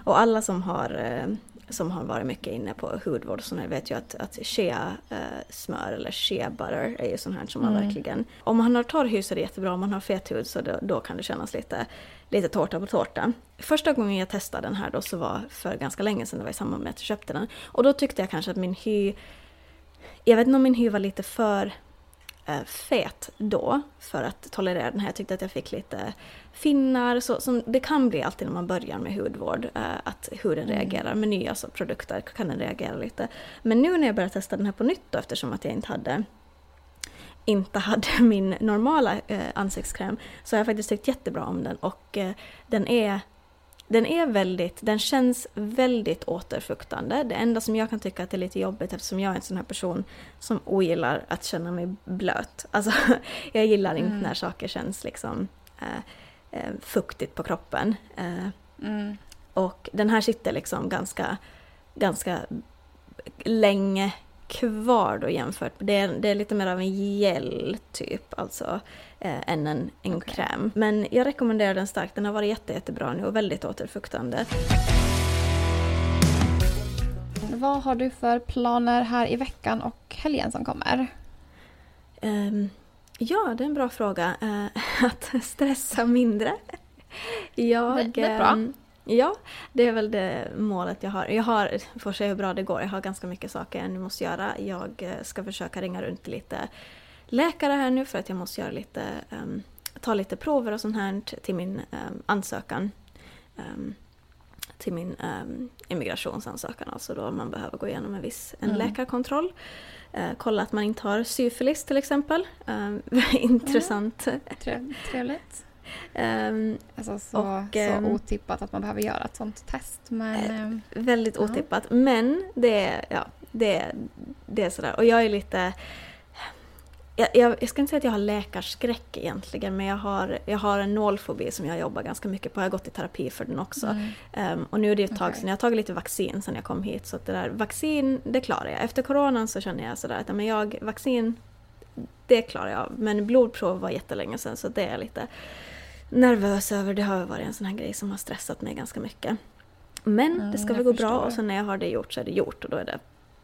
och alla som har eh, som har varit mycket inne på hudvård och sånt här vet ju att, att shea eh, smör eller shea butter är ju sånt här som man Mm. verkligen... Om man har torr hy så är det jättebra, om man har fet hud så då, då kan det kännas lite, lite tårta på tårta. Första gången jag testade den här då så var för ganska länge sedan, det var i samband med att jag köpte den. Och då tyckte jag kanske att min hy... Jag vet inte om min hy var lite för fet då för att tolerera den här. Jag tyckte att jag fick lite finnar, så, som det kan bli alltid när man börjar med hudvård, eh, att huden Mm. reagerar med nya så, produkter, kan den reagera lite. Men nu när jag började testa den här på nytt då, eftersom att jag inte hade inte hade min normala eh, ansiktskräm så har jag faktiskt tyckt jättebra om den och eh, den är den är väldigt, den känns väldigt återfuktande. Det enda som jag kan tycka att är lite jobbigt eftersom jag är en sån här person som ogillar att känna mig blöt. Alltså, jag gillar inte Mm. när saker känns liksom eh, eh, fuktigt på kroppen. Eh, Mm. och den här sitter liksom ganska, ganska länge kvar då jämfört. Det är, det är lite mer av en gel typ, alltså, eh, än en, en Okej. kräm. Men jag rekommenderar den starkt. Den har varit jätte, jättebra nu och väldigt återfuktande. Vad har du för planer här i veckan och helgen som kommer? Ehm, ja, det är en bra fråga. Eh, att stressa mindre. Jag, Väldigt bra. ehm, Ja, det är väl det målet jag har. Jag har, får se hur bra det går, jag har ganska mycket saker jag måste göra. Jag eh, ska försöka ringa runt lite läkare här nu för att jag måste göra lite, ehm, ta lite prover och sånt här till min ehm, ansökan. Ehm, till min um, immigrationsansökan, alltså då man behöver gå igenom en viss en Mm. läkarkontroll. Eh, kolla att man inte har syfilis till exempel. Um, intressant. Trev- Trevligt. Ehm, Alltså så, Och, så otippat att man behöver göra ett sånt test. Men Eh, Väldigt Ja. otippat. Men det är, ja, det, det är sådär. Och jag är lite... Jag, jag, jag ska inte säga att jag har läkarskräck egentligen, men jag har, jag har en nålfobi som jag jobbar ganska mycket på. Jag har gått i terapi för den också. mm. Ehm, och nu är det ett tag Okej. sedan. Jag har tagit lite vaccin sedan jag kom hit. Så det där vaccin, det klarar jag. Efter coronan så känner jag sådär att men jag, vaccin, det klarar jag. Men blodprov var jättelänge sedan så det är jag lite nervös över. Det har varit en sån här grej som har stressat mig ganska mycket. Men Mm, det ska väl gå bra och sen när jag har det gjort så är det gjort och då är det,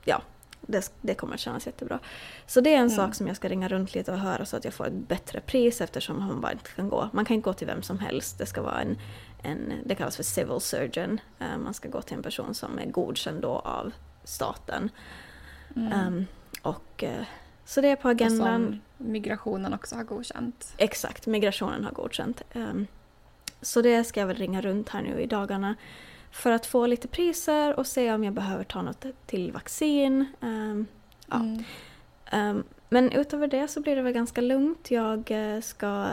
ja, det, det kommer kännas jättebra. Så det är en Mm. sak som jag ska ringa runt lite och höra så att jag får ett bättre pris eftersom man bara inte kan gå. Man kan inte gå till vem som helst. Det ska vara en, en det kallas för civil surgeon. Eh, Man ska gå till en person som är godkänd då av staten. Mm. Ehm, och, eh, så det är på Och agendan. som migrationen också har godkänt. Exakt, migrationen har godkänt. Ehm, så det ska jag väl ringa runt här nu i dagarna för att få lite priser och se om jag behöver ta något till vaccin. Ehm, Ja. Mm. ehm, men utöver det så blir det väl ganska lugnt. Jag eh, ska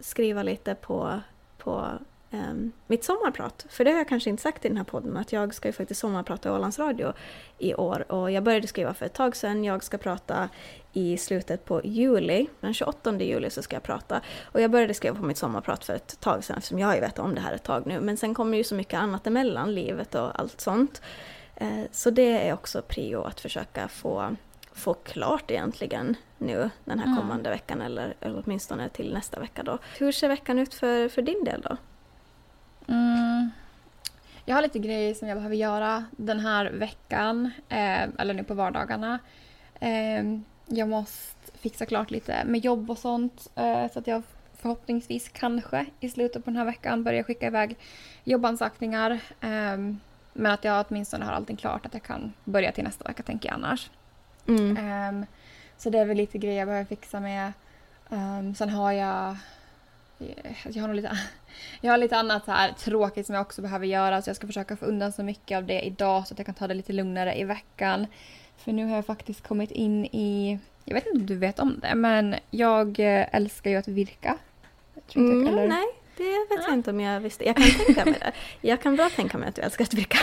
skriva lite på, på ehm, mitt sommarprat. För det har jag kanske inte sagt i den här podden, att jag ska ju faktiskt sommarprata i Ålands Radio i år. Och jag började skriva för ett tag sedan. Jag ska prata i slutet på juli. Den 28 juli så ska jag prata. Och jag började skriva på mitt sommarprat för ett tag sedan, eftersom jag har ju vetat om det här ett tag nu. Men sen kommer ju så mycket annat emellan, livet och allt sånt. Eh, Så det är också prio att försöka få, få klart egentligen nu den här Mm. kommande veckan eller, eller åtminstone till nästa vecka då. Hur ser veckan ut för, för din del då? Mm. Jag har lite grejer som jag behöver göra den här veckan, eh, eller nu på vardagarna. Eh, jag måste fixa klart lite med jobb och sånt eh, så att jag förhoppningsvis kanske i slutet på den här veckan börjar skicka iväg jobbansökningar. Eh, men att jag åtminstone har allting klart att jag kan börja till nästa vecka tänker jag annars. Mm. Ehm, så det är väl lite grejer jag behöver fixa med. Um, sen har jag... Jag har, nog lite, jag har lite annat så här tråkigt som jag också behöver göra så jag ska försöka få undan så mycket av det idag så att jag kan ta det lite lugnare i veckan. För nu har jag faktiskt kommit in i... Jag vet inte om du vet om det men jag eh, älskar ju att virka. Mm, eller- nej, det vet jag inte om jag visste. Jag kan tänka mig det. Jag kan bra tänka mig att du älskar att virka.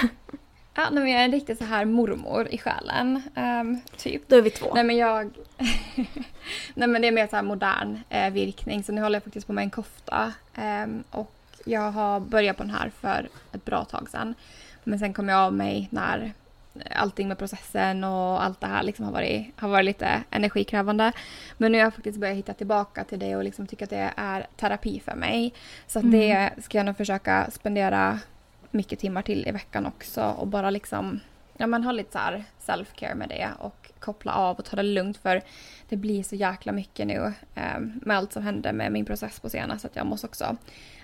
Ja, nej, men jag är en riktig så här mormor i själen. Um, typ. Då är vi två. Nej men jag... nej men det är mer så här modern eh, virkning så nu håller jag faktiskt på med en kofta. Um, och jag har börjat på den här för ett bra tag sedan. Men sen kom jag av mig när allting med processen och allt det här liksom har, varit, har varit lite energikrävande. Men nu har jag faktiskt börjat hitta tillbaka till det och liksom tycker att det är terapi för mig. Så mm. det ska jag nog försöka spendera mycket timmar till i veckan också och bara liksom ja, men ha lite så här self-care med det och koppla av och ta det lugnt för det blir så jäkla mycket nu eh, med allt som händer med min process på scenen så att jag måste också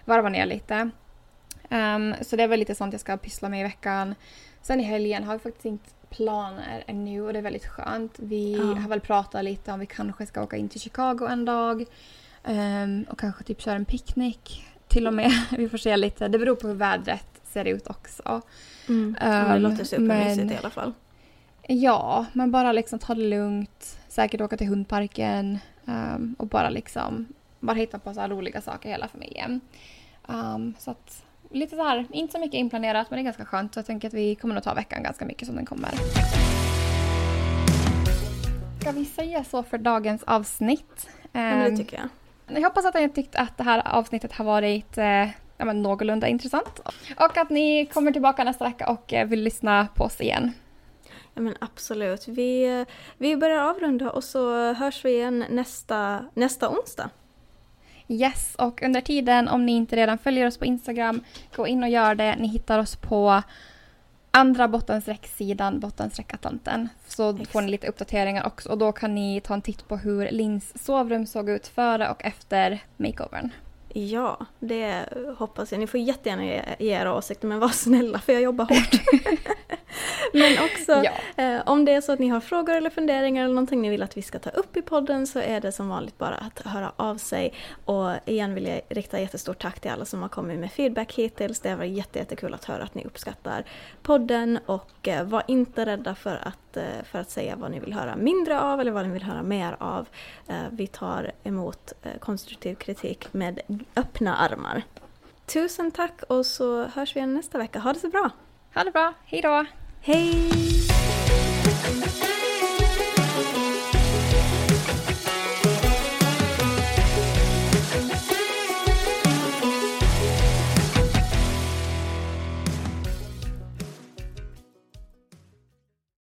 varva ner lite. Um, så det är väl lite sånt jag ska pyssla med i veckan. Sen i helgen har vi faktiskt inte planer ännu och det är väldigt skönt. Vi ja. har väl pratat lite om vi kanske ska åka in till Chicago en dag um, och kanske typ köra en picknick till och med. vi får se lite. Det beror på hur vädret ser ut också. Mm. Um, det låter supermysigt men, i alla fall. Ja, men bara liksom ta det lugnt. Säkert åka till hundparken um, och bara liksom bara hitta på så här roliga saker hela familjen. Um, så att lite så här, inte så mycket inplanerat men det är ganska skönt. Så jag tänker att vi kommer nog ta veckan ganska mycket som den kommer. Ska vi säga så för dagens avsnitt? Ja, men det tycker jag. Jag hoppas att ni tyckt att det här avsnittet har varit eh, ja, men någorlunda intressant. Och att ni kommer tillbaka nästa vecka och eh, vill lyssna på oss igen. Ja men absolut. Vi, vi börjar avrunda och så hörs vi igen nästa, nästa onsdag. Yes, och under tiden om ni inte redan följer oss på Instagram, gå in och gör det. Ni hittar oss på andra bottensträcksidan, bottensträckatlanten. Så Exakt. får ni lite uppdateringar också och då kan ni ta en titt på hur Lins sovrum såg ut före och efter makeovern. Ja, det hoppas jag. Ni får jättegärna ge, ge era åsikter men var snälla för jag jobbar hårt. men också ja. eh, om det är så att ni har frågor eller funderingar eller någonting ni vill att vi ska ta upp i podden så är det som vanligt bara att höra av sig. Och igen vill jag rikta jättestort tack till alla som har kommit med feedback hittills. Det har varit jättekul att höra att ni uppskattar podden och eh, var inte rädda för att Eh, för att säga vad ni vill höra mindre av eller vad ni vill höra mer av. Eh, vi tar emot eh, konstruktiv kritik med öppna armar. Tusen tack och så hörs vi igen nästa vecka. Ha det så bra! Ha det bra, hejdå! Hej!